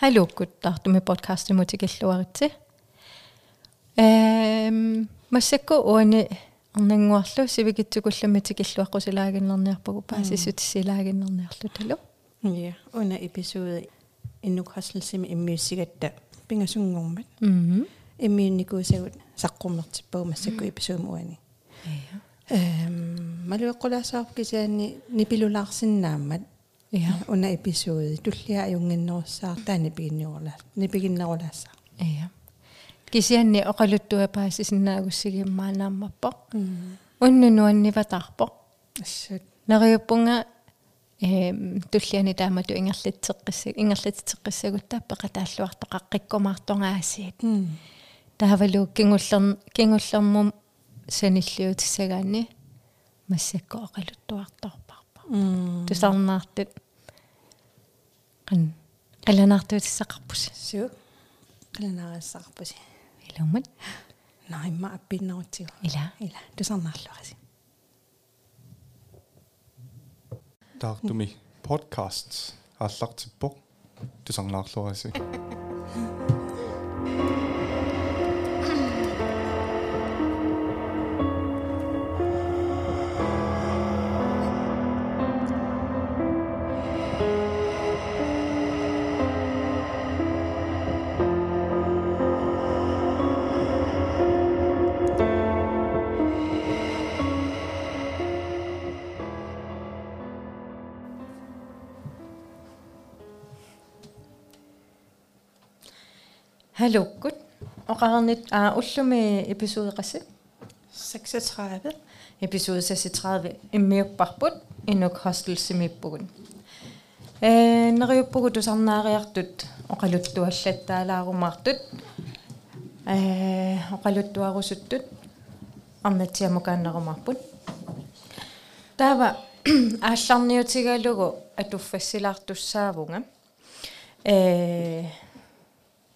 халууккут таартуми подкаст мутикиллуаритси эм массакку уани арнангуарлу сивикитсукуллами тикиллуаққусилаагиннэрниарпагу паасиссутиссилаагиннэрниарлу талу ja уна эпизоде иннук хаслсими иммиуссигатта пингасунгормат мм. иммиунникуусагут саққуммертиппагу массакку эпизоде уани эм малуэққулаасаарп кисаани нипилулаарсиннааммат ja уна эпизоде туллиа аюнгиннеруссаар таани пигинниорла нипигиннерулаассаа ja кисианни оқалуттуа паасисиннаагуссигиммаанааммаппо уннунуанниватаарпо ассут нериуппунга эм туллиани таамату ингерлитсеққисса ингерлитсеққиссагуттааппа қатааллуартоқаққиккомаарторгаасиит таавалу кингуллер кингуллермум саниллиутиссагаани массакко оқалуттуарторпарпа тусарнаартит қан қаланаартуутиссақарпус суу қаланаарассаарпуси илумат наимма аппиннерутсигу ила ила тусарнаарлуараси таартуми подкаст ааллартиппоқ тусарнаарлуараси халуккут оқарнит аа уллуми эпизоде қасси 36 episode 36 иммиуппарпут инук хостелсимиппугун э нериуппугу тусарнаариартут оқалуттуаллаттаалаарумаартут э оқалуттуарусуттут арнатсиамукааннерумарпут таава аалларниутигалугу атуффассилаартуссаавунга. Э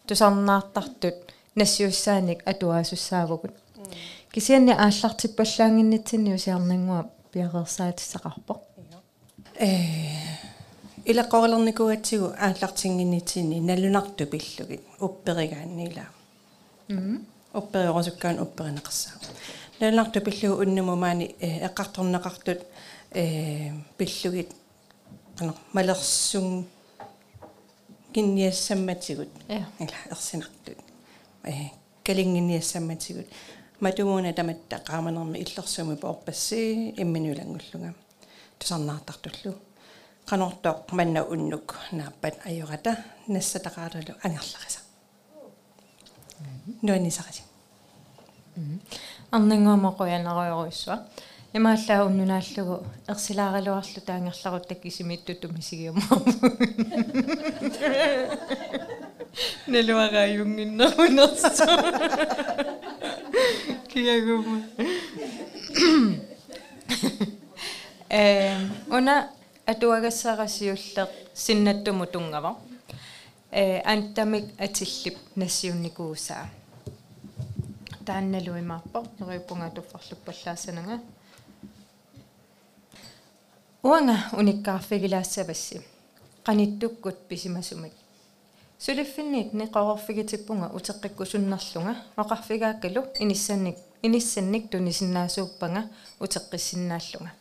тусарнаартартут нассиуссааник атуаасуссаавгут кисианни ааллартиппаллаангиннитсинни усиарнангуа пиареерсаатиссақарпо э илаққорилерникуатсигу ааллартингиннитсини налунарту пиллугит упперигааннила м уппериорусуккаан упперинеқарсаа налунарту пиллугу уннумумаани э эққарторнеқартут э пиллугит ана малерсун кинниассамматигут я ила ерсинартут э калингинниассамматигут матумуна таматта qaamanermi иллерсуми поорпасси имминулангуллунга тусарнаартартуллу qanortoq manna unnuk naappat ajorata nassataqaarlu angerlarisa nuannisarasi арнангуамоқуянариоруиссуа имааллаа уннунааллугу ерсилааралуарлу таангерларут таккисимиттуту мисигиумаа нелуагааюнгиннерунерсу киагума э уна атуагассарасиуллер синнаттуму тунгава э антамик атиллип нассиунникуусаа. Таанналуимаарпо нериуппунга туффарлуппаллаассанага уанга униккаарфигилаассавасси qanittуккут писимасумик. Сулиффинник неқорфигитиппунга утеққиккусуннарлунга оқарфигааккалу иниссанник иниссанник тунисиннаасууппанга утеққиссиннааллунга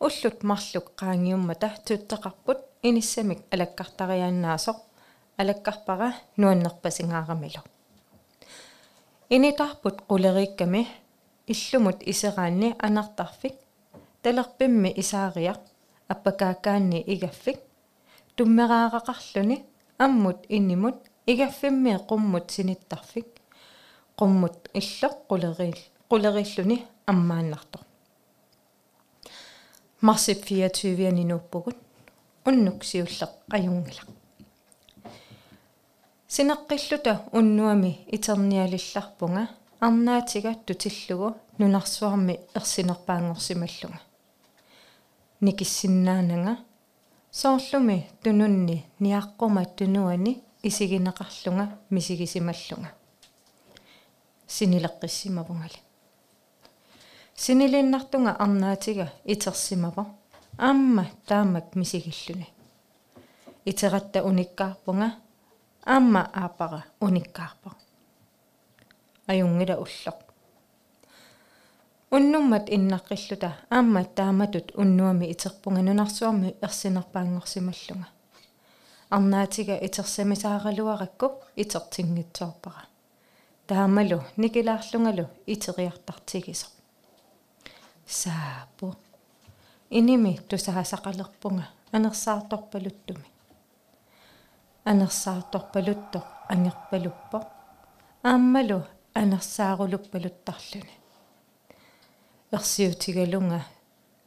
уллут марлук qaangiummata туттеқарпут иниссамик алаккартариааннаасоқ алаккарпара нуаннерпасингаарамилу инитарпут quleriikkami иллумут исераанни анартарфик талерпимми исаариа аппакааккаанни игаффик туммераақақарлуни аммут иннимут игаффимми qumмут синиттарфик qumмут иллоқ quleriil quleriиллуни аммааннартор. Марсип 24 нууппугут уннук сиуллеқ аюнгилақ синеққиллута уннуами итерниалилларпунга арнаатига тутиллугу нунарсуарми ерсинерпаангорсималлунга никиссиннаанага соорлуми тунунни ниаққума тунуани исигинеқарлунга мисигисималлунга синилеққиссимавунгали синилиннартунга арнаатига итерсимава аама таамак мисигиллуни итератта униккаарпунга аама аапара униккаарпа аюнгила уллоқ уннуммат иннаққиллута. Аама тааматут уннуами итерпунга нунарсуарми ерсинерпаангорсималлунга. Арнаатига итерсамисааралуаракку итертингитсоорпара таамалу никилаарлунгалу итериартартигисо. Саапу. Иними тусаасақалерпунга. Анерсаарторпалуттуми анерсаарторпалутто ангерпалуппо. Ааммалу анерсаарулуппалуттарлуни ерсиутигалунга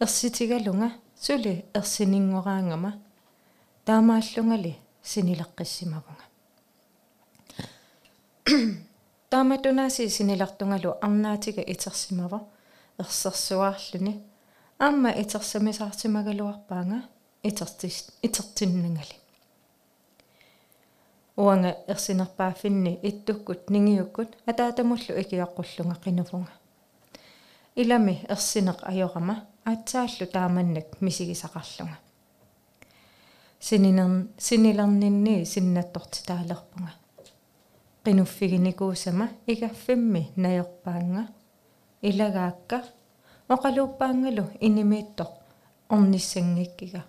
ерситигалунга сули ерсинингораангама таамааллунгали синилеққиссимавунга тааматунаси синилартунгалу арнаатига итерсимава ерсерсуаарлуни аама итерсамисаартимагалуарпаanga итертис итертиннангали уанга ерсинерпаафинни иттуккут нингиуккут атаатамуллу икиаққуллунга қинуфунга илами ерсинеқ ajorama аатсааллу тааманнак мисигисақарлунга сининер синилернинни синнаттортитаалерпунга qinuffiginikуусама игаффимми наёрпаанга илагаакка оқалууппаангалу инимииттоқ орниссангиккига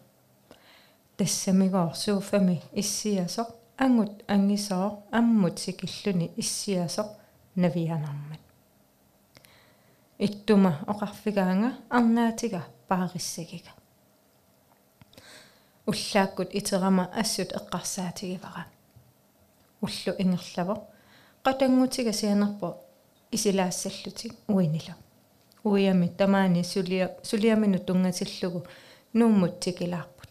тассамигоор сууфами иссиасоқ ангут ангисоо аммут сикиллуни иссиасоқ навианармат иттума оқарфигаанга арнаатига паариссагига уллааккут итерама ассут эққарсаатигивара уллу ингерлаво qatangutiga sianarpo isilaassallutик uinila уями тамаани сулиа сулиамину тунгасиллугу нууммут тикилаарпут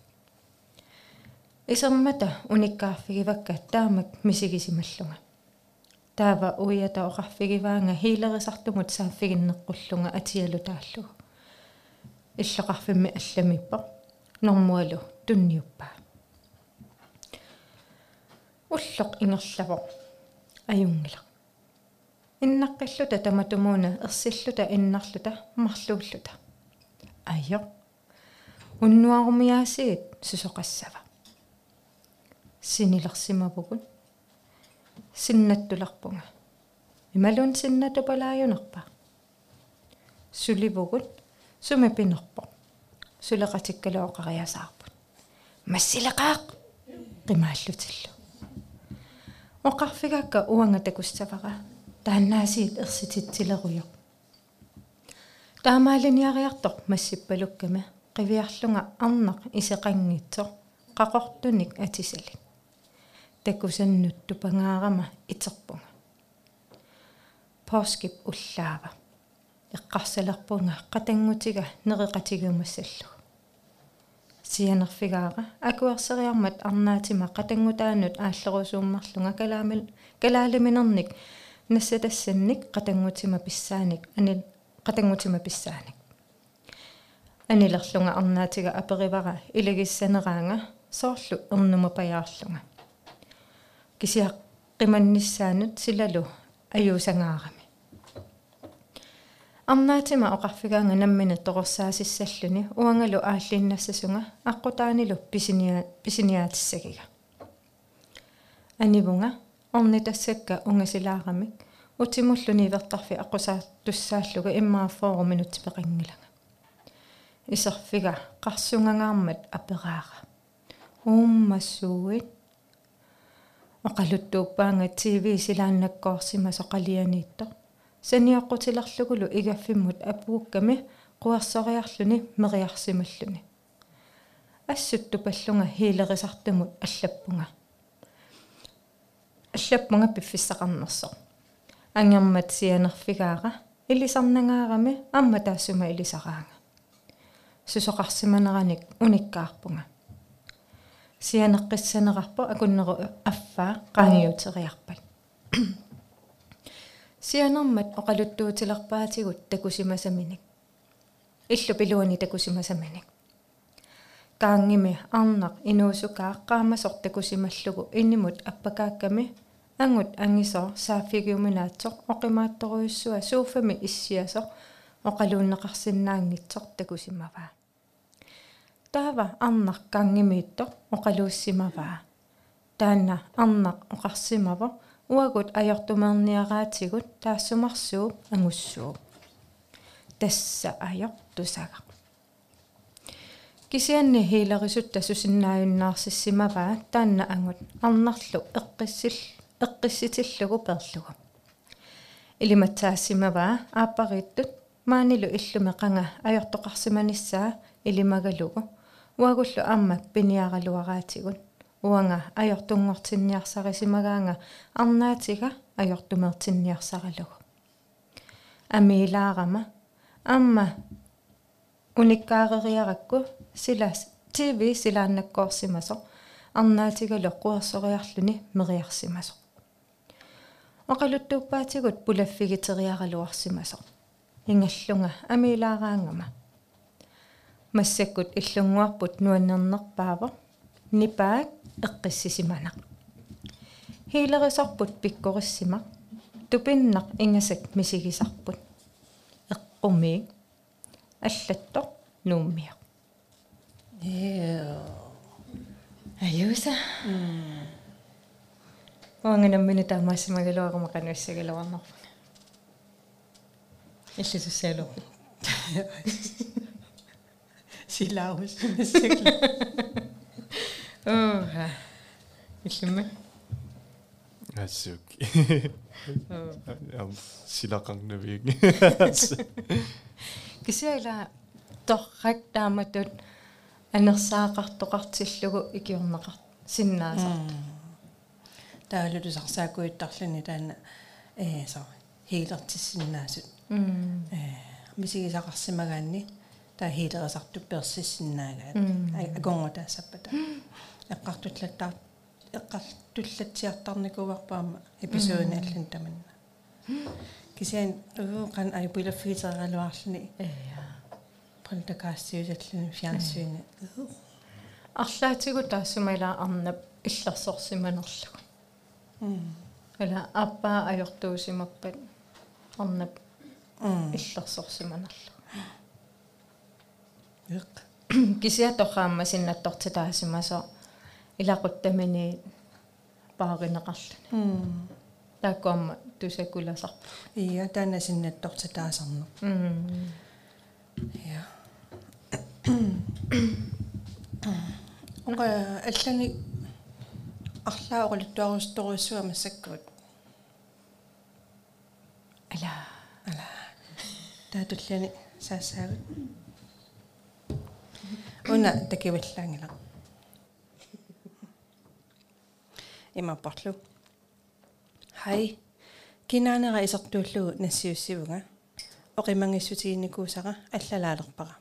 исермата униккаарфигивакка таамак мисигисималлунга таава уята оқарфигиваанга хилерисартумут сааффигиннеққуллунга атиалу тааллугу иллоқарфимми алламиппа нормуалу тунниуппаа уллоқ ингерлаво аюнгила иннаққиллута таматумууна ерсиллута иннарлута марлууллута. Айо. Уннуарумиаасиит сусоқассава. Синилерсимавгун синнаттуларпунга ималун синнатупалааюнерпа суливгун сумапинерпо сулеқатиккалуоқариасаарпут массилеқаақ қимааллутиллу. Оқарфигакка уанга такуссавара. Тааннаасиит ерсититсилеруйо таамаалиниариартор массиппалуккама qivиарлунга арнақ исеқангитсо қақортуник атисали такусаннут тупангаарама итерпунга поскип уллаава. Эққарсалерпунга қатангутига нереқатигумассаллу сианерфигаара акуерсериармат арнаатима қатангутаанут ааллерусууммарлунга калаамил калаалиминерник нассатассанник қатангутима писсааник ани қатангутима писсааник. Анилерлунга арнаатига аперивара илагиссанераанга соорлу ернума паяарлунга кисиа қиманниссаанут силалу аюусангаарами арнаатима оқарфигаанга наммина тоқорсаасиссаллуни уангалу ааллиннассасунга аққутаанилу писиниа писиниаатиссагига. Анивунга орнитассакка унгасилаарамик утимуллуни вертарфи аққусаа туссааллуга иммаа форуминут пеқангилага исерфига қарсунгангаармат апераара. Ууммассууит оқалуттууппаанга тв силааннаккоорсима соқалианиитто саниоққутилерлугулу игаффиммут апуукками қуарсориарлүни мериарсималлүни ассутту паллунга хилерисартумут аллаппунга аллаппунга пиффиссақарнерсо ангермат сианерфигаара илисарнагаарами амма таассума илисараага сусоқарсиманераник униккаарпунга сианеққиссанерарпо акуннеру аффаа qaangiuteriarpat сианермат оқалуттуутилерпаатигут такусимасаминик иллу пилуани такусимасаминик kaangimi arnaq inuusukaaqqaamasoq takusimallугу иннимут аппакаакками ангут ангисоо сааффигиуминаатсоқ оқимаатторуйуссуа сууфами иссиасоқ оқалууннеқарсинаангитсоқ такусимаваа таава арнақ кангимиитто оқалууссимаваа таанна арнақ оқарсимаво. Уагут ajortumerniaraatigut taassumарсуу ангуссуу. Тасса ajor тусага кисианни хилерисут тасусиннааюннаарсиссимаваа таанна ангут арнарлу эққиссил эққисситиллугу перлугу. Илиматсаассимаваа ааппарииттут маанилу иллуме qanga ajortoqarsimanissаа илимагалугу уагуллу аама пиниаралуараатигут уанга ajortunngortinniarsarisimagaanga арнаатига ajortumertinniarsarалугу амилаарама аама униккаарериаракку силас тв силааннаккоорсимасо арнаатигалу қуерсориарлүни мериарсимасо оқалуттууппаатигут пулаффигитериаралуарсимасо. Ингаллунга амилаараангама массаккут иллунгуарпут нуаннернерпаава нипаак эққиссисиманақ хилерисарпут пиккориссимақ тупиннақ ингасак мисигисарпут эққумиик аллатто нууммиа Ew. аюса оанганаммини таамаассимагалуарама кануиссагалуарнарпа иллисуссаалуарпут Силаавуссимассакла. ооха иллимма ассууки оо. Ам силақарнавиик кисиала торрак тааматут анерсаақартоқартиллугу икиорнеқар синнаасарт Таалулу сарсаакуиттарлуни таана э со хилертиссиннаасут м э мисигисақарсимагаанни таа хилерасарту персиссиннаагаат Мм. аконготаассаппата эққартуллаттаа эққартуллатсиартарникуварпаама эпизоодни аллан таманна кисиан угуқан ай пилаффигитералуарлуни эя пантакаассиусаллуни фиансуини арлаатигу таассумала арнап иллерсорсиманерлугу ала аппаа ajortuusimappat арнап иллерсорсиманерлугу эқ кисиаторраама синнаттортитаасимасо илақуттамини паагинеқарлуни тааккуамма тусакуласарпу ия таана синнаттортитаасарнер м Ja. Онга аллани арлааорулуттуарусторуссуа массаккут ала. Ала. Таатуллани саассаагут уна такиваллаангила имаппарлу хай кинаанера исертууллугу нассиуссивуга оқимангиссутигинникуусара аллалаалерпара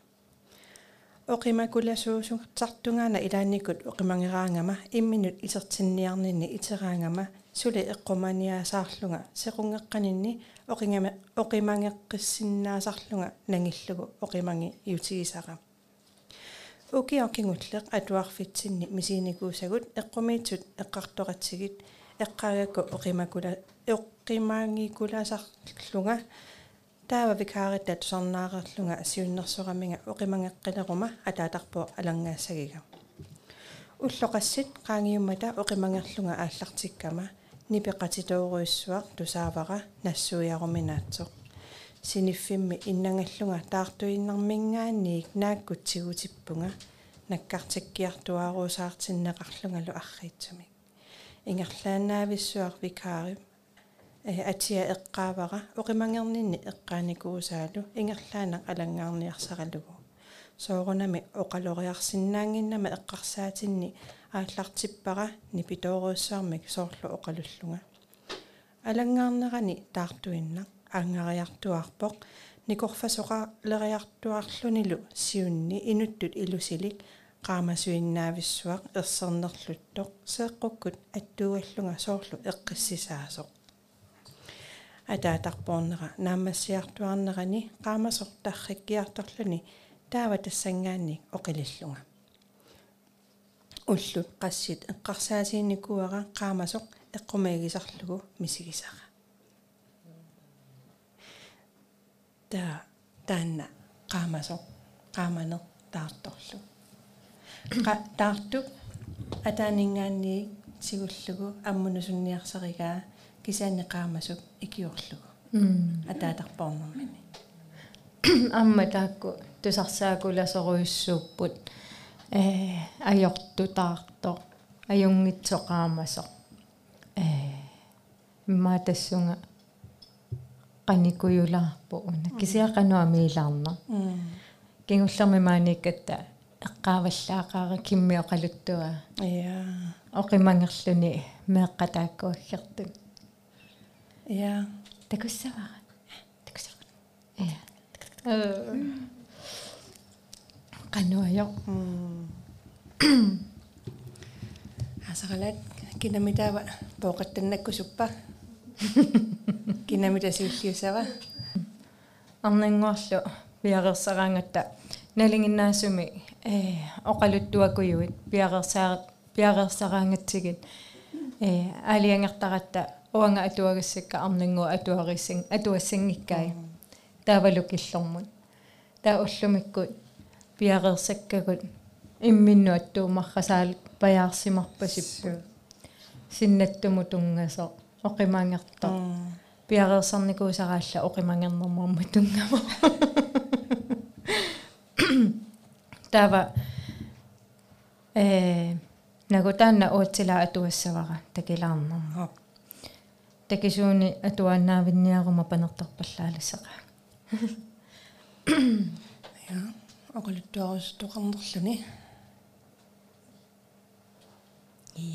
оқимакуласуусугартартунгаана илаанникут оқимангераангама имминут исертинниарнинни итераангама сули эққуманиаасаарлунга сеқунгеққанинни оқингама оқимангеққиссиннаасарлунга нангиллугу оқиманги иутигисара укиоркингуллеқ атуарфитсинни мисиникуусагут эққумиитсут эққарторатсигит эққаагакку оқимакула эққимаангикуласарлунга таава викааритта тусарнаарерлунга асиуннэрсораминга оқимангеққилерума атаатарпуа алангаассагига. Уллоқассит qaangiummata оқимангерлунга ааллартиккама. Нипеқатитооруиссуақ тусаавара нассуиаруминаатсоқ синиффимми иннангаллунга таартуиннармингаанниик нааккутсигутиппунга наккартиккиартуааруусаартиннеқарлунгалу арриитсумик ингерлаанаависсуар викаари э атиа эққаавара оқимангернинни эққааникуусаалу ингерлаанақ алангаарниарсаралугу соорунами оқалориарсинаангиннама эққарсаатинни ааллартиппара нипитооруссаармик соорлу оқалуллунга алангаарнерани таартуиннақ аангариартуарпоқ никорфасоқалериартуарлунилу сиунни инуттут илусилик qaamasuinnaavissуақ ерсернерлуттоқ сеэққуккут аттууаллунга соорлу эққиссисаасоқ. Атаатарпуорнера наамассиартуарнерани qaamasoq тарриккиарторлуни таава тассангаанник оқилиллунга. Уллут qassит эққарсаасиинникуара qaamasoq эққумаагисарлугу мисигисара та таанна qaamasoq qaamaner таарторлу. Таартук атаанингаанни сигуллугу аммунусунниарсаригаа кисаанеқаамасук икиорлугу. Атаатарпорнэрмани амма таакку тусарсаакуласоруйуссууппут э ажортутаарто аюнгитсоqaамасо э маатассунга qanikuyulаарpu una kisiaqanua miilaarna кингуллерми maanikkatta эққааваллаақаара киммиоқалуттуа я оқимангерлүни меэққатааккуаггертун я такуссавара такуссавара я qannuajo асаралат кинамитаава пооқаттаннаккусуппа кинамитасиуллиусава арнангуарлу пиарерсараангатта налингиннаасуми э оқалуттуакуйуит пиарерсаа пиарерсараангатсигит э алиангертаратта уанга атуагассакка арнангуа атуариссин атуассангиккай таавалукиллормут таа уллумиккут пиарерсаккагут имминнуаттуумаррасаал паяарсимарпасиппу синнаттуму тунгасо Оқимаангерто пиарерсарникуусараалла оқимангернэрмарма тунгама тава э нагутаанна уутсила атуассавара такилаарнэрма такисууни атуааннаавинниарума панертарпаллаалассаqa я оқалуттуарус тоқарнерлүни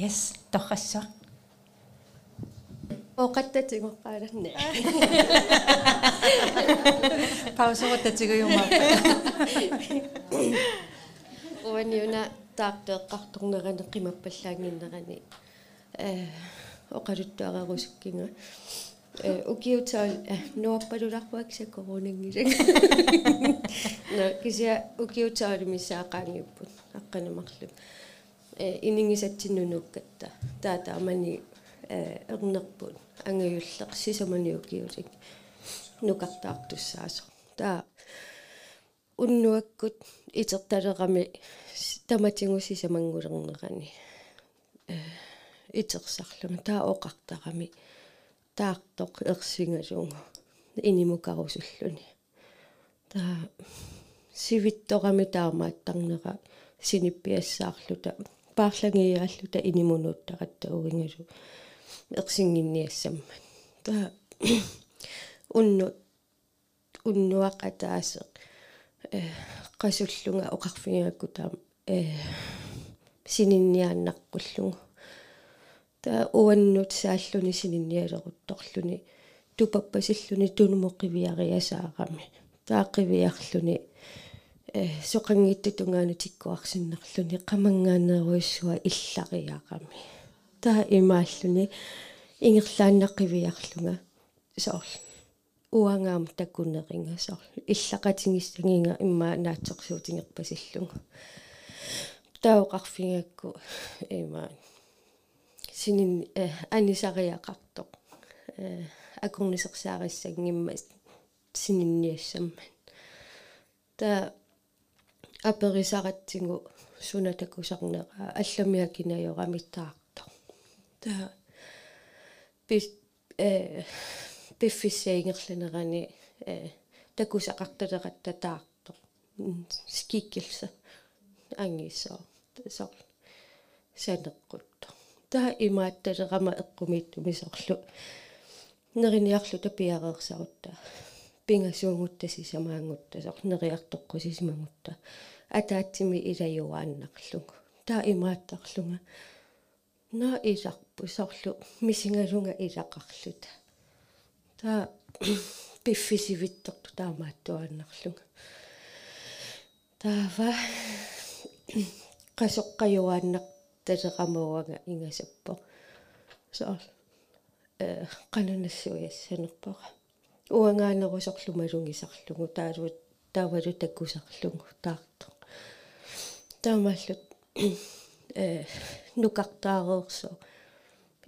yes торрассаа оқаттатигоққаларне паусорататигуйума уаниуна таартеэққарторнеране қимаппаллаангиннерани э оқалуттуарерусуккинга э укиутаал нуаппалуларпуак саккорунингилак на кися укиутаали мисаақаангиппут аққанамарлу э инингисатсиннунуккатта таатаамани э эрнерпут ангаюллеқ сисамани укиулик нукартаартуссаасо таа уннуаккут итерталерами таматингусисамангулернерани э итерсарлума таа оқартарами таартоқ ерсингалугу инимукарусуллуни таа сивитторами таамааттарнера синиппиассаарлута паарлангиаллута инимунууттаратта угингалу ерсингинниассаммат таа унну уннуақатаасеқ э qasуллунга оқарфингаккутаа э сининниааннаққуллугу таа уаннут сааллуни сининниалерутторлуни тупаппасиллуни тунумоққивиариасаарами тааққивиарлуни э соқангиттутунгаана тиккуарсиннерлуни қамангаанеруиссуа иллариаарами таа имааллуни ингерлааннаққивиарлунга соорлу уангаам таккунеринга соорлу иллақатингиссагинга имма наатсорсуутингерпасиллунга таоқарфингакку има синин э анисариақартоқ. Э акорнисерсаариссаггимма сининниассамман та аперисаратсигу сунатакусарнера алламиакинайорамиттаарто та бис э пиффиссаингерланерани э такусақарталератта таарто скиккилса ангиссоо сор. Санеққутто таа имаатталерама эққумииттуми сорлу. Нериниарлу тапиареерсарутта пингасуунгутта сисамаангутта сор. Нериартоққусисимангутта атаатсими илаюааннарлугу таа имааттарлунга на иларпу сорлу мисингалунга илақарлута таа пиффисивитторту таамааттуааннарлунга таава qasuqqajuaannaq талеqamuuanga ingasappo soor э qanaнассуиассанерпара уангааnerусорлумалунгисарлугу таалу таавалу таккусарлугу таарту таамаллут э нукартаареерсо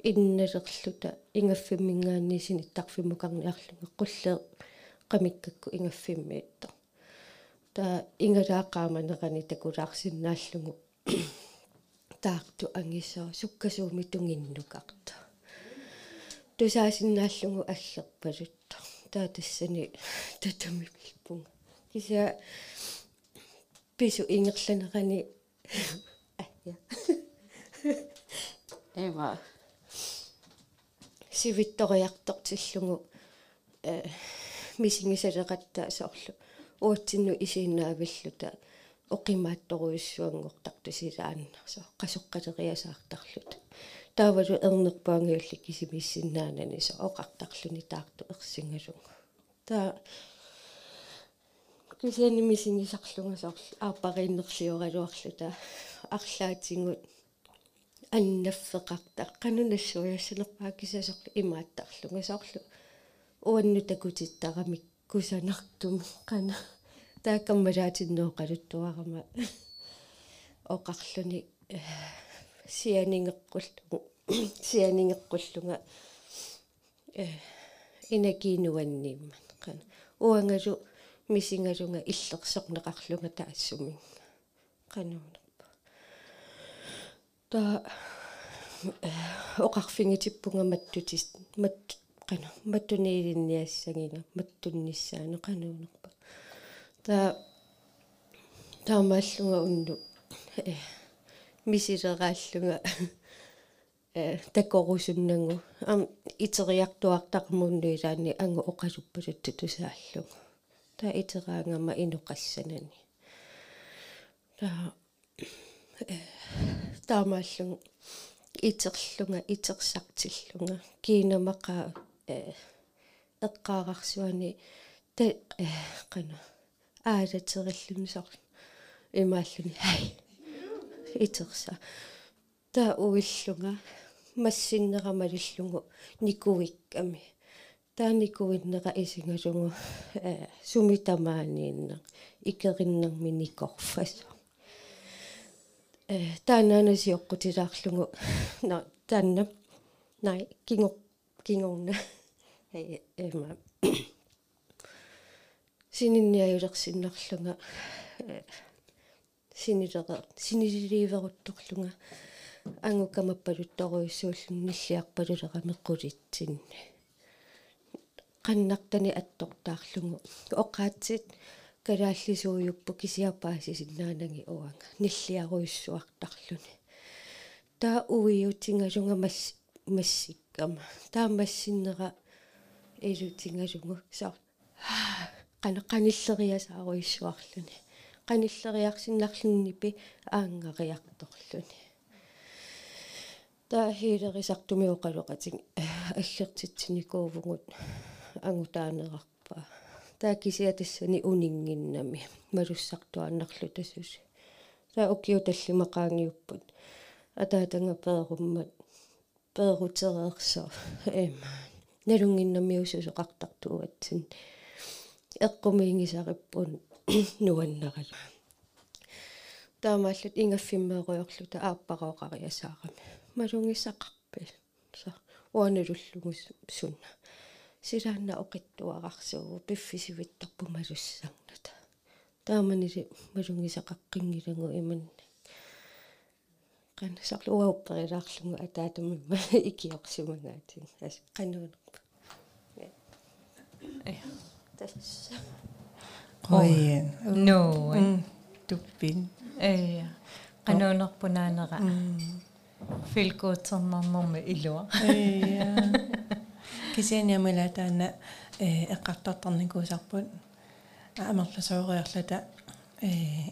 инналерлута ингаффиммингааннисини тарфиммукарниарлуга qullee qamikкакку ингаффиммиитто та ингалааққааманерани такулаарсиннааллугу таарту ангисоо суккасууми тунгиннукарта тусаасиннааллугу аллерпалутта таа тассани татамипилпунга кися пису ингерланерани ая эва. Сивитториартортиллугу э мисингисалеқатта соорлу. Уутсинну исииннаавиллута оқимаатторуиссуангортартусилааннарсо қасоққатериасаартарлут таавалу ернерпаангиулли кисимиссиннаанани со оқартарлуни таарту ерсингалугу таа кисиани мисингисарлунга соорл ааппарииннерлиоралуарлута арлаатингут аннаффеқарта қанунассуяссанерпаа кисасорлу имааттарлунга соорлу уанну такутиттарамик кусанартум қана тааккаммалаатиннеоқалуттуарама оқарлуни сианингеққуллу сианингеққуллунга э инакиинуанниимман қана уангалу мисингалунга иллерсорнеқарлунга таассумин қануунерпа та оқарфингитиппунга маттутис мат қана маттунеилинниассагина маттунниссаана қануунерпа та таамааллунга унну э мисилерааллунга э такорусуннангу ам итериартуартармууннуилаани ангу оқасуппалутту тусааллугу та итераангама инуқассанани та э таамааллунга итерлунга итерсартиллунга кинамақаа э эққаарарсуани та э қана аалатериллунсор имааллуни хай итерса та уиллунга массиннерамалиллугу никуикками тааникуиннера исингалугу э сумитамааниинна икериннэрми никорфасо э таанаанаасиоққутилаарлугу на таанна най кинго кингорна э эма. Сининниаюлерсиннарлунга синилера синилииверутторлунга ангукамаппалутторуиссууллун ниллиарпалулера меққулитсинни qannartani attортаарлугу оқаатсит калааллисууйуппу кисиапаасисиннаананги уанга ниллиаруиссуартарлуни таа уиутингалунга масс массиккама. Таа массиннера илутингалугу саа qana qanilleriasaaruissuarluni qanilleriarsinnarlunnipi аангариарторлуни таа хилерисартуми оқалоқатин аллертитсиникуувгут ангутаанерарпа таа кисиатассани унингиннами малуссартуаннарлу тассус таа оккиу таллимақаангиуппут атаатанга пееруммат пеерутереерсо эма налунгиннамиусусоқартартуатсин эққумиингисариппун нуаннералу таамааллут ингаффиммееруйорлута ааппароқариасаарами малунгиссақарпи са уанулуллугус сунна силаанна оқиттуарарсуу пиффисивиттарпу малуссарната тааманили малунгисақаққингилагу иман qan saqlu uaupperilаарlungu ataatamimma ikiorsimangaati as qanuunerpa ja tas qoyen no. Tuppin ja qanuunerpunaanera filkuutsernernermi ilua ja кисианиамала таана э эққартартарникуусарпут аамерласоoriарлата э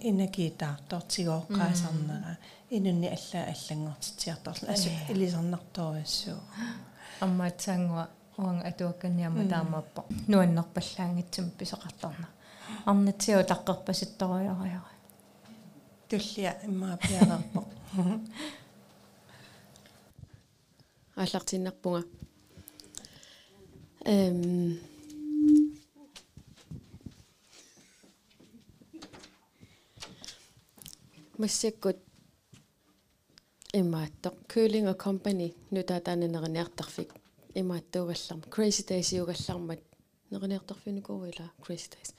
инакиитаартортигооққаасарнера инунни алла аллангортитсиарторла асу илисарнарторуассуу аммаатсаангуа уанга атуакканиама таамааппо нуаннерпаллаангитсум писоқартарна арнатсиу таққерпаситторуйариара туллиа иммаа пиарерпо аллартиннарпунга эм. Массаккут имаатто Curling a Company нутаатаананерниартарфик имааттуугалларма Crazy Days югаллармат нерниартарфиникууила Crazy Days.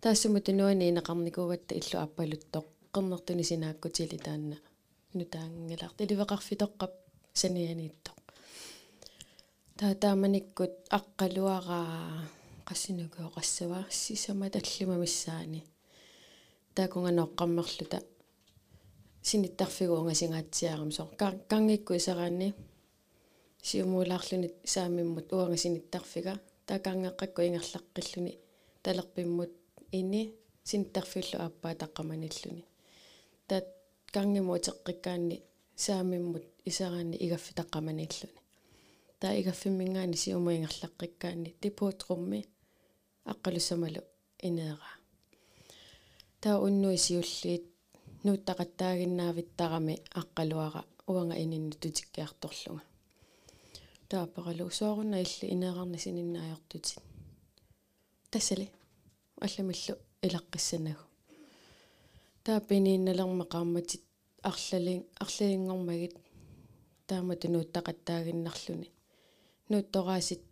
Таассумут нуани инеқарникууватта иллу аппалуттоқ аққернертуни синааккутили таанна нутаангиларт иливеқарфитоққап санианиитто таа тааманиккут аққалуараа qassinukuo qassava sisama tallima missaani taakунга ноққаммерлута. Синиттарфигуунга сингааtsiаарам со кангикку исараанни сиумуулаарлуни саамиммут уанга синиттарфига таакаангеққакку ингерлаққиллуни. Талерпиммут ини синиттарфиллу ааппаа таққаманиллуни. Таат кангиму теққиккаанни саамиммут исараанни игаффи таққаманиллуни таа игаффиммингаани сиумуингерлаққиккаанни типуутрумми аққалуссамалу инеера таа уннуи сиуллиит нууттақаттаагиннаавиттарами аққалуара уанга ининну тутиккиарторлунга таа паралу соорунна илли инеерарни сининнаajortutит тассали алламиллу илаққиссанагу. Таа пиниинналерма qaammatит арлалин арлалингормагит таамату нууттақаттаагиннарлуни нууттораасит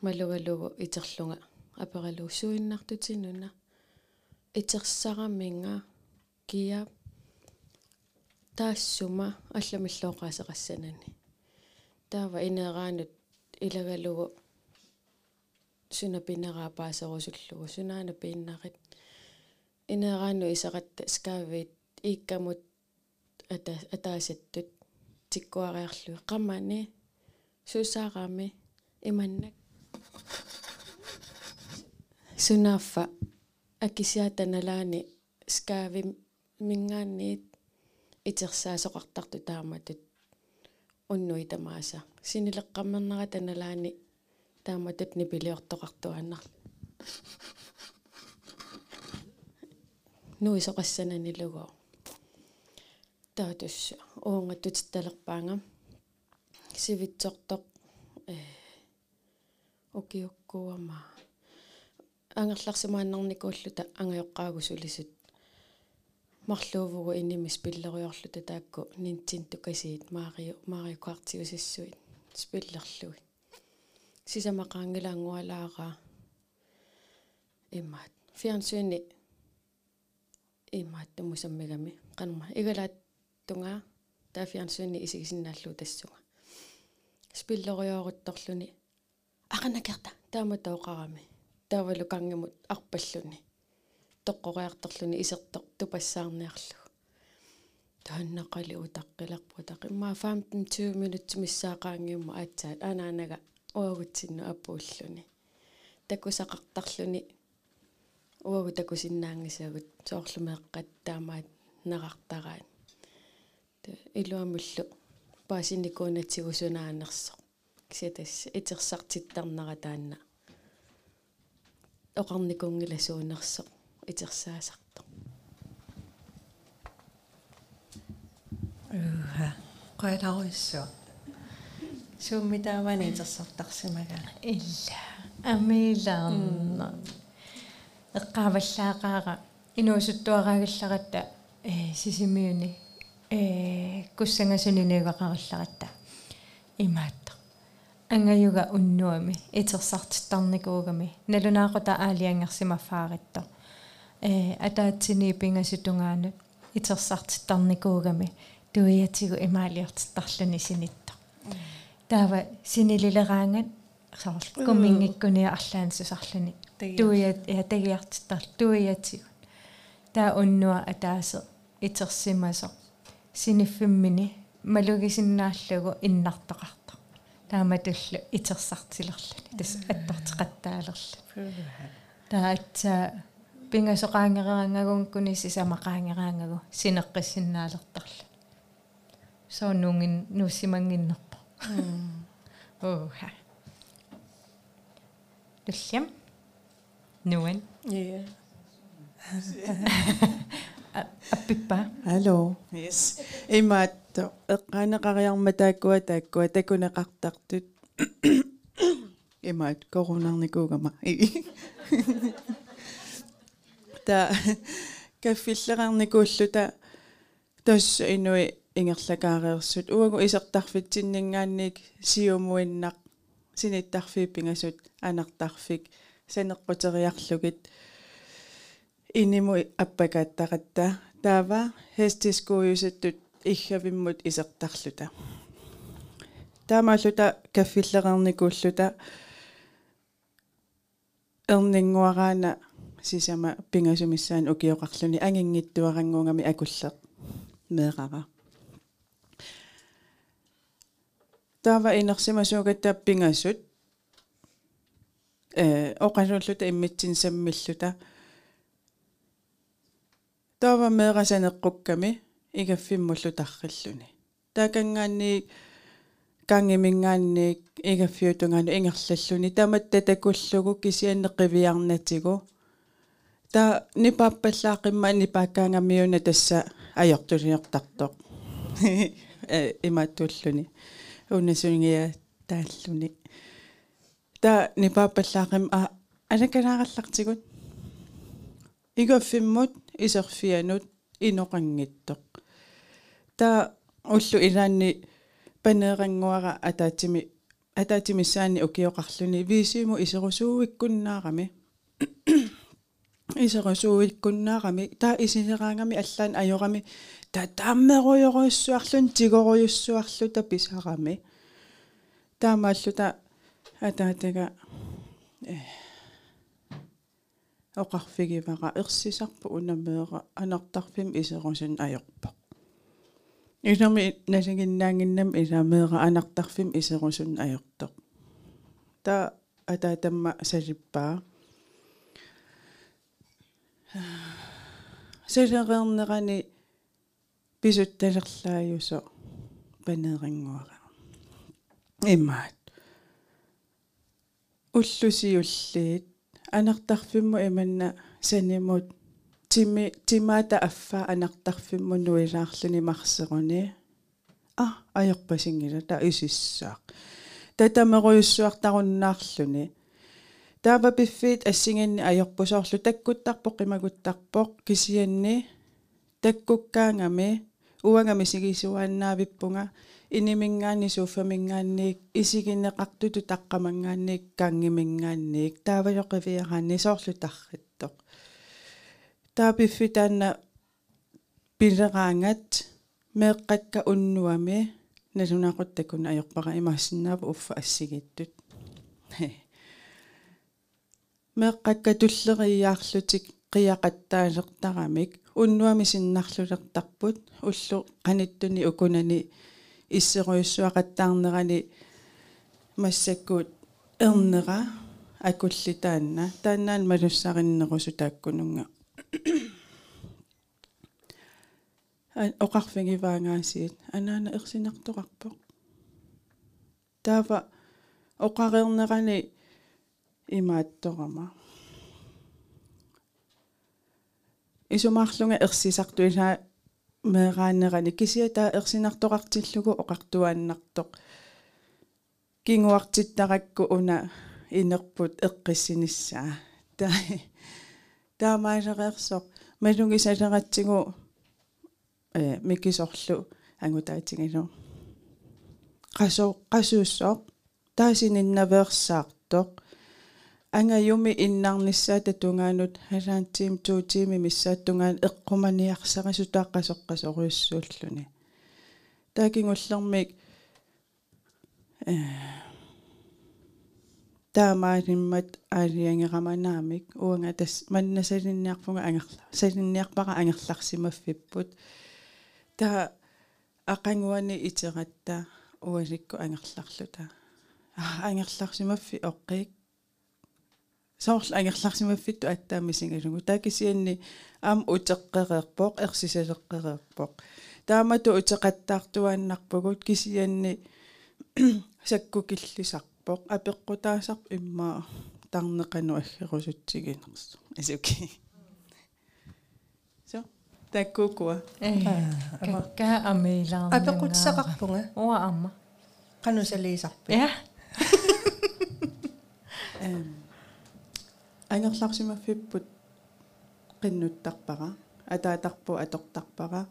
малугалугу итерлунга. Апералу суиннартутинуна. Итерсараминга кия таассума алламиллооqaасеқассанани таава инераанут илагалугу сунапинераа паасерусуллугу сунаана пииннарит инераану исақатта скаавит ииккамут ата атаасаттут тиккуариарлуи қаммани сусаарами иманнак сунааффа акисиатаналаани скаави мингаанниит итерсаасоқартарту тааматут уннуи тамааса синилеққаммернера таналаани тааматут нипилиортоқартуаннар нуи соқассананилугоо таатус уонгаттутитталерпаанга сивитсортоқ э окиуккуама ангерларсимааннарникууллута ангайоққаагусулисут марлуувгу инимис пиллериорлута таакку нинтинтукасиит марио марио квартиусиссуит спиллерлуи сисамақаангилаангуалаара имаат фиансуини имаат тумусаммигами канма игалаат тунгаа таа фиансуини исигисиннааллуу тассуга спиллериоорутторлуни ақанакерта таама таоқарами таавалу кангамут арпаллуни. Тоққориарторлуни исертор тупассаарниарлу тааннақали утаққиларпу тақимма 15 20 минут миссаақаангиумма аатсаат анаанага уагутсинну апууллуни такусақартарлуни. Уагу такусиннаангисагут соорлумеэққат таамаат нақартараат илуамуллу паасинникуунатсигусунаанерсо кисатас итерсартиттарнера таанна оқарникунгиласуунерсо итерсаасарто уха қойларуиссуа сууммитаавани итерсартарсимага илла. Амилаарна эққаваллаақаара инуусуттуараагилларатта э сисимиуни э куссангасунинеугақарилларатта имаатта ангаюга уннуами. Итерсартиттарникуугами налунаақута аалиангерсимафааritto э атаатсини пингасутунгаанут итерсартиттарникуугами туиатигу имаалиортиттарлуни синитто таава синилилераангат сарл кумингиккуниа арлаансусарлуни туиат я тагиартиттар. Туиатигу. Таа уннуа атаасе итерсимасо синиффиммини малугисиннааллугу иннартоқарта тааматуллу итерсартилерлани тас аттартеқаттаалерла таатса пингасоқаангераангагун кунисси самақаангераангагу синеққиссиннаалертарла соонунгин нуссимангиннерпа оха туллям нуан я аппиппа Hallo. Yes. Имаатто эққаанеқариарма тааккуа тааккуа такунеқартартут. Имаат коронарникуугама. Та каффиллерарникууллута тасс инуи ингерлакаариерсут уагу исертарфитсиннингаанник сиумуиннақ синиттарфииппингасут анартарфик санеққутериарлугит inimu appakaаттaqatta taava hestiskuuyusattut иггавиммут исертарлута таамааллута каффиллеқарникууллута эрнингуараана сисама пингасумиссаан укиоқарлуни ангингиттуарангунгами акуллеқ меэқара таава инерсимасуугаттаа пингасут э оқалууллута иммитсин саммиллута Таава меэрасанеққукками игаффиммуллу тарриллуни таакангаанни кангимингаанни игаффиутунгаани ингерллаллуни таматта такуллугу кисианнеққивиарнатигу та нипаппаллаақимма нипааккаангамиуна тасса аёртулиортартоқ э имааттууллуни унасунгия тааллуни. Та нипаппаллаақим а алаканаараллартигут игаффиммут исерфианут иноқангиттоқ та уллу илаанни панеерангуара атаатими атаатимиссаани укиоқарлуни висиму исерусууиккуннаарами исерусууиккуннаарами таа исинераангами аллаан ajorami та тааммеруйоруйссуарлун тигоруйуссуарлута писарами таамааллута атаатага э оқарфигивара ерсисарпу унамеера анартарфим исерусун ajorпоқ илами насигиннаангиннам иламеера анартарфим исерусун ajortoq та атаатамма салиппаа сэлерернерани писутталерлааюсо панеерингуара имаат уллусиуллиит анартарфимму иманна санимут тими тимаата аффа анартарфимму нуилаарлуни марсеруни а аёрпасингила та исиссаақ татамеруйуссуартаруннаарлуни таава пиффит ассигинни аёрпусоорлу таккуттарпоқ имагуттарпоқ кисианни таккуккаангами уангами сигисуааннаавиппунга inimingaanni suuffamингаанниик исигинеқартуту таққамангаанниик кангимингаанниик таавалоқивиараанни соорлу тарриттоқ таапиффитаанна пилераангат меэққакка уннуами налунақуттакун аёрпара имаассиннаава уффа ассигиттут меэққакка туллериаарлутик қиақаттаалертарамик уннуами синнарлулертарпут уллу қаниттуни укунани иссеруйуссуақаттаарнерани массаккуут эрнера акуллитаанна. Тааннаан малуссариннерусу тааккунунга оқарфигиваангаасиит анаана ерсинартоқарпоқ таава оқарернерани имаатторама исумаарлунга ерсисартуилаа меэраанерани кисиата ерсинартоқартиллугу оқартуааннартоқ. Кингуартиттаракку уна инерпут эққиссиниссаа таа таамаалереерсоқ малунги салератсигу э микисорлу ангутаатигалу qasо qasuussooq taasininnaveersaartoq ангаюми иннарниссаа татунгаанут халаантиим туутиими миссааттунгаан эққуманиарсарису тааққасоққасоруйуссууллуни таакингуллермик э таамаалиммат аалиангераманаамик уанга тас маннасалинниарфунга ангерла салинниарпара ангерларсимаффиппут та ақангуани итератта уаликку ангерларлута ангерларсимаффи оққик соорл ангерларсимаффитту аттаамисингалугу таакисианни аам утеққереерпоқ ерсисалеққереерпоқ таамату утеқаттаартуааннарпугут кисианни саккукиллисарпоқ апеққутаасарп иммаа тарнеқану аггерусутсигинерс асуки со таккукуа э ка амилаарнаа апеқутсақарпунга уа амма. Канусалиисарпи я ангерларсимаффиппут qinnuttарпара атаатарпу атортарпара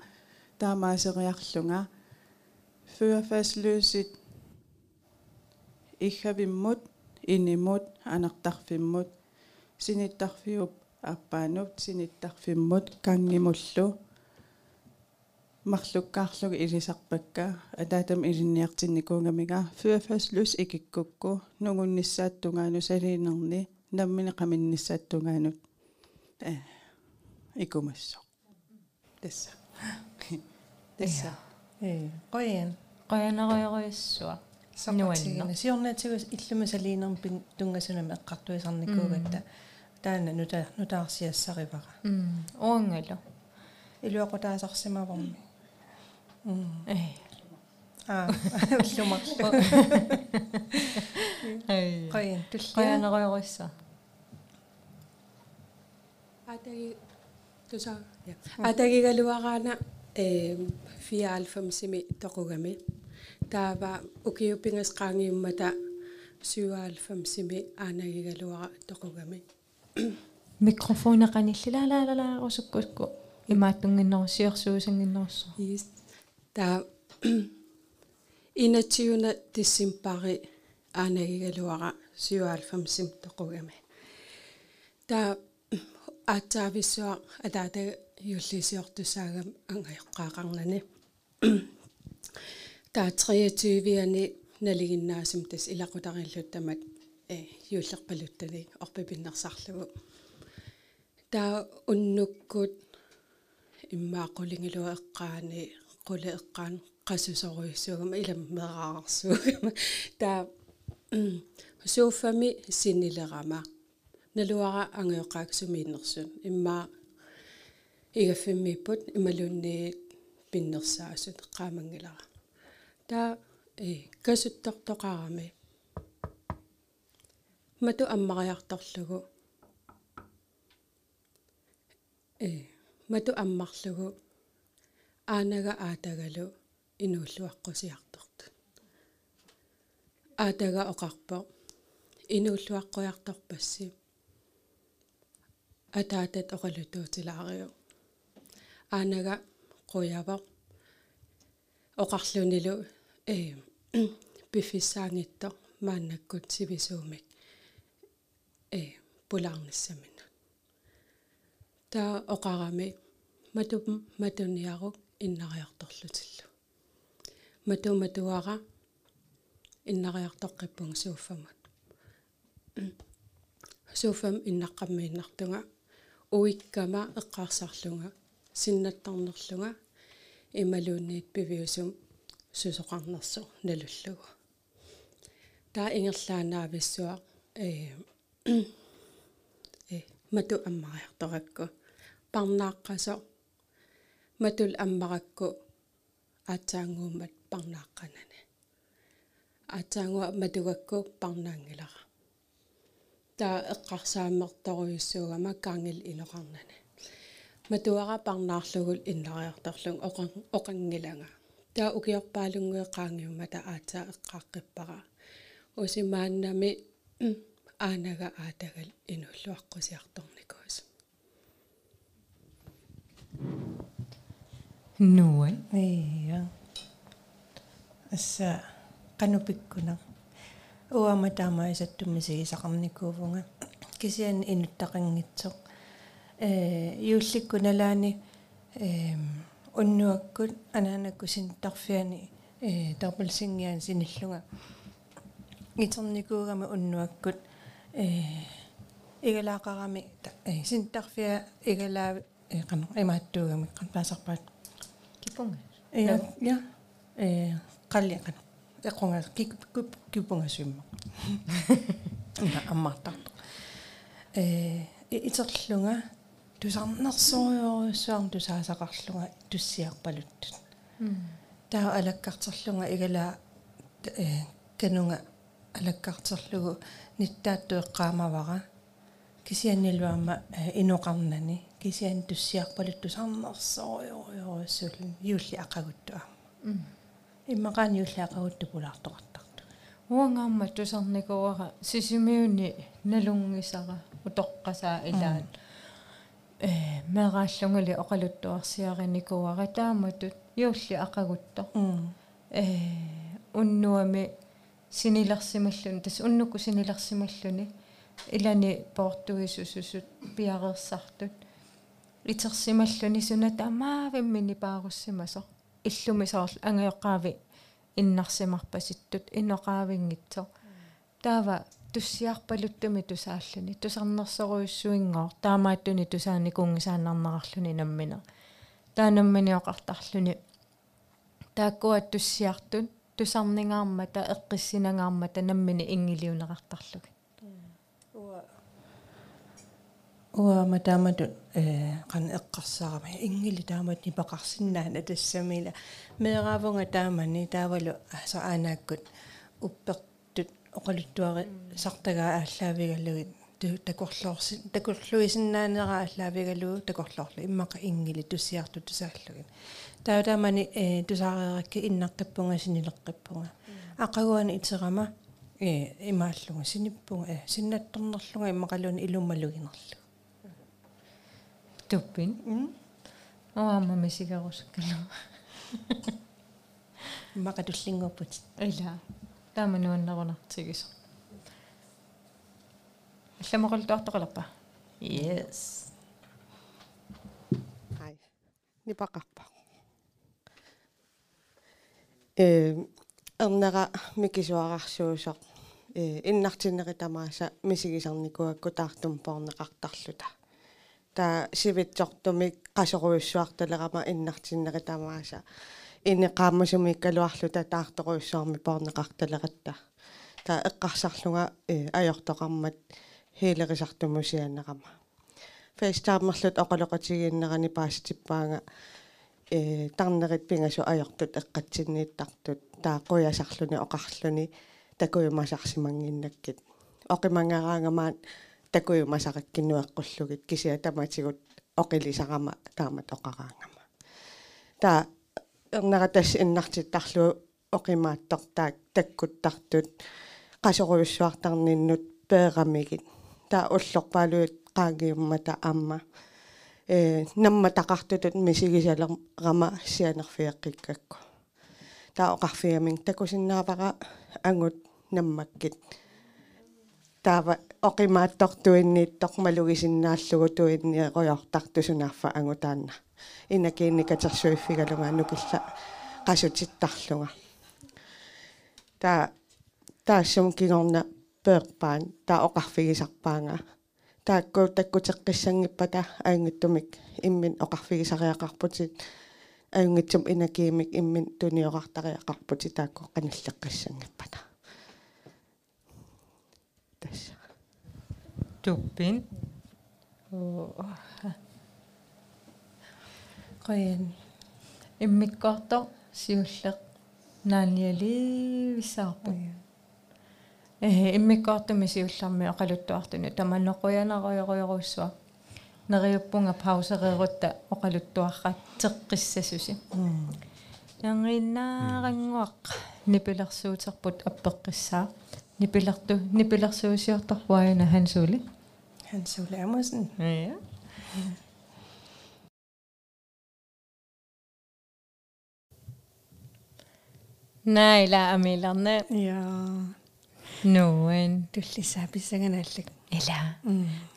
таамаасериарлунга фюафаслуусит иггавиммут инимут анертарфиммут синиттарфиуп аппаанут синиттарфиммут кангимуллу. Марлуккаарлуг илисарпакка атаатам илинниартинникуунгамига фюафаслус икиккукку нугунниссааттунгаану салиинерни наммини qaminnissaattунгаанут э икумассо. Тасса тасса э qoyan qoyanerioriussua сапатигина сиорнаатигус иллума салиинерпин тунгасунами эққартуисарникуугатта таана нута нутаарсиассаривара. М оангало илуақутаасарсимаварми э аа. Уллумарлу ай. Qoyan tullia qoyanerioriussa атаги туса атагигалуараана э 94-сими тоқугами таава укиуппингас qaangiummata 97-сими аанагигалуара тоқугами микрофонеқаниллалаалалаарусуккуску имааттунгиннерусиорсуусангиннерусо yes та инатсиуна тиссимпари аанагигалуара 97-сим тоқугами та аатсаависсуа атаата юллисиортусаагам ангайоққаақарнани таа 23-ани налигиннаасим тас илақутариллуттамат э юллерпалуттани орпипиннерсарлугу таа уннуккут иммаақулингилу эққаани қуле эққаан илам мераарсуугама таа сууффами синнилерама налуара ангеоқааксумииннерсун иммаа игаффиммиппут ималуунни пиннерсаасут эққаамангилара таа э касуттортоқарами мату аммариарторлугу э мату аммарлугу. Аанага аатагалу инууллуаққусиартort аатага оқарпо инууллуаққуярторпасси атаатат оқалутуутилаариу аанага қуява оқарлунилу э пиффисаангитто мааннаккут сивисуумик э пулаарниссамина таа оқарами матум матуниарук иннариарторлутиллу мату матуара иннариартоққиппунг сууффамут сууфам иннаққаммииннартунга уиккама эққарсарлунга синнаттарнерлунга ималуунниит пивиусум. Сусоқарнерсу налуллугу таа ингерлаанаависсуа э э мату аммариарторакку парнааққасо. Матул аммаракку аатсаангууммат парнааққанани аатсаангуа матугакку парнаангилара таа эққарсааммерторуйуссуугама каангил илоқарнани матуара парнаарлугул иннариарторлун оқан оқангилага таа укиорпаалунгуе qaangiummata аатса эққааққиппара усимааннами аанага аатагал инуллуаққусиарторникуус нуай Iya. Assa qanupikkuna. Uama taama isattumisigisaqarnikuuvunga. Kisian inuttaqanngitsoq. Э юулликкуналаани эм уннуаккут анаанаккусин тарфиани э тарпалсингиан синиллунга. итерникуугами уннуаккут э игалаақарами э синтарфиа игалаа э қано имааттуугами қанпаасарпаат кипунга я я э қаллиақана эққунга кик кипунгасуимма на аммартарто э итерлунга тусарнерсориоруссуарн тусаасақарлунга туссиарпалуттут таа алаккартерлунга игалаа э канунга алаккартерлугу ниттааттуэққаамавара кисианнилуама инуқарнани. Кисиан туссиарпалут тусарнерсориоруссуулун юулли ақагуттуа иммақаани юулли ақагутту пулаартоқартарту уангаамма тусарникуара сисимиуни налунгисара утоққасаа илаат э мерааллунгали оқалуттуарсиариникуара тааматут юулли ақагутто. Э уннуами синилерсималлун тас уннуку синилерсималлуни илани португисусусут пиареерсартут итерсималлуни суна тамаавиммини пааруссимасо иллуми соорл ангиоққаави иннарсимарпаситтут инноқаавингитсо таава туссиарпалуттуми тусааллуни тусарнерсоруйуссуингоор таамааттуни тусаани кунгисааннарнарарлуни наммина таанамманиоқартарлуни тааккуат туссиартун тусарнingаармата эққиссинангаармата наммини ингилиунеқартарлуги уа матааматут э кан эққарсаарами ингили таамат нипақарсинаана тассамила меэраавунга таамани таавалу асааанааккут уппертут оқалуттуари сартагаа ааллаавигаллугит такорлоорси такорлуисиннаанера ааллаавигалугу такорлоорлу иммақа ингили туссиарту тусааллугит таутаамани э тусаарееракки иннаққиппунга синилеққиппунга ақагуани итерама э имааллуга синиппунга э синнатторнерлуга иммақалуни илуммалугинерлу туппин оама мисигарусаккалу иммақатуллингууппут ила таамануаннерунартигис алламоқалтуартоқалерпа yes. Hej. Nipaqarpa. Э эрнера микисуарарсуусоq э иннартиннеритамааса мисигисарникуакку таартум порнеқартарлута та сивитсортумик qasоруйуссуарталерама иннартиннеритамааса. Инеқааммасуми иккалуарлута таарторуйуссуарми порнеқарталератта та эққарсарлунга э аёртоқармат хилерисартумусианерама фейстааммерлут оқалоқатигииннерани пааситиппаанга э тарнерит пингасу аёртут эққатсиннииттартут таа қуясарлуни оқарлуни такуйумасарсимангиннаккит оқимангараангамаат такуйумасақаккинуэққуллугит кисиа таматигут оқилисарама таамат оқараангама таа эрнера тасс иннартиттарлу оқимааттортаак таккуттартут qasоруйуссуартарниннут пеэрамигит таа уллорпаалуит qaagиуммата аама э намма тақартутут мисигисалерама сианерфиаққиккакку. Таа оқарфиамин такусиннаапара ангут наммаккит таава оқимааттортуиннииттоқ малугисиннааллугу туинниэқуйортартусунаарфа ангутаанна. Инакиинникатерсуиффигалунга нукилла qasutittарлунга таа таассум кигорна перпаан таа оқарфигисарпаанга. Таакку таккутеққиссангиппата аангиттумик иммин оқарфигисариақарпутит. Аюнгитсум инакиимик иммин туниоқартариақарпути таакку қаналлеққиссангиппата тасса туппин qoyan иммиккорто сиуллеқ нааниали виссаарпу э иммиккортуми сиулларми оқалуттуартуни таманнеқуянаруйоруйоруссуа нериуппунга паусереерутта оқалуттуаррат теққиссасуси янгиннаарангуақ нипилерсуутерпут аппеққиссаа нипилерту нипилерсуусиорторваана хансуули Hans Ole Amundsen ja Naila amilerne ja nuan туллисааписсаганааллак ила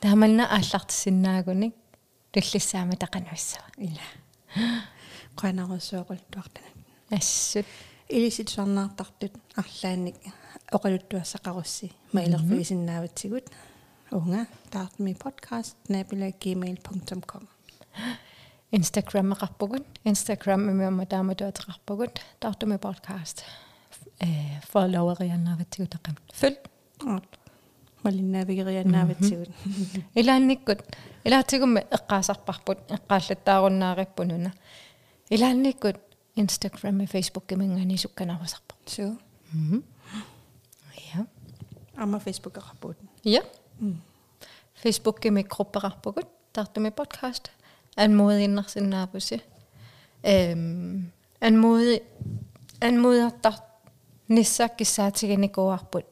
тааманна ааллартсиннаагуник туллиссаама тақануиссава ила qanarussuoqultuartanat ассут илисит сорнаартартут арлаанник оқалуттуассақарусси маилерфигисиннааватсигут унга таартми подкаст nabila@gmail.com Instagram qarpugут Instagram миамма тааматуатеқарпугут таартуми podcast э followeрианнааватсигу тақам фул малиннаавигерианнааватсигут илаанниккут илаатигумми эққаасарпарпут эққааллаттааруннаариппунуна илаанниккут Instagrami, Facebooki mingi niisugune vasap. Mhm. jah. aga Facebooki rahapoolt. jah. Facebooki mikroopi rahapoolt, Tartu podcast. anmodninger sin nabose. Øhm, anmode, anmoder der nissa gisatige nikoarput.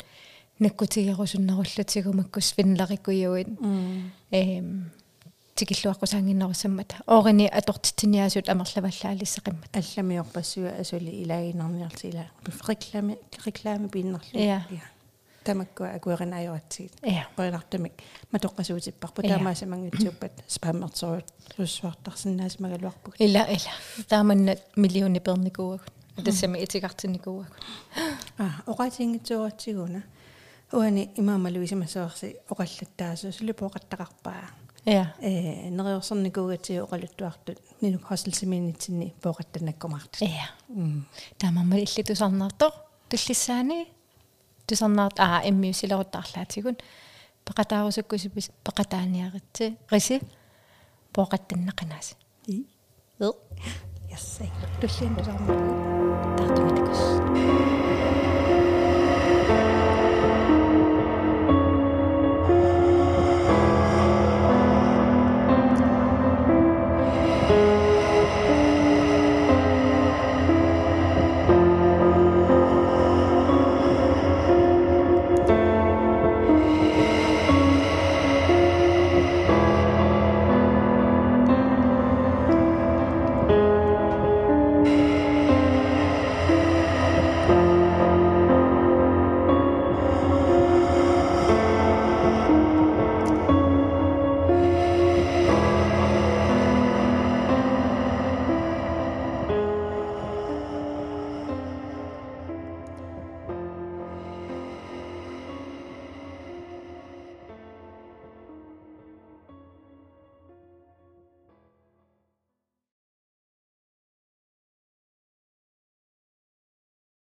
Nikotiger og sådan noget, så tænker man, at svindler ikke jo ind. Øhm, эм тикиллуаққусаангиннерусаммата оорини атортитиниасут амерлаваллаалиссеқиммат алламиорпассуа асули илагинарниарти ила рекламе рекламе пиннерлу Ja. тамаккуа акуеринааjoratsigit Ja. qoinartamik matoqqasuutipparpu Ja. taamaasamangutsuuppat spammertoruut luussuartarsinnaasimaгаluарпуг ила ила. Тааманна миллиони перникууагу тассами итигарсиникууагу а оqatiingitsuuratsiguna уани имаамалуисимассуарси оқаллаттаасу. Сулипооқаттақарпаа э нериорсерникуугатсиу оқалуттуартут нинук хоселсимиинитсинни пооқаттанаккумартут я таамамма илли тусарнаартоо туллиссаани тусарнаарт аа эммиусилеруттаарлаатигун пеқатаарусуккусипис пеқатааниаритси риси пооқаттаннақинааси и? Яссай. Туллиан тусарнаа таартуматакус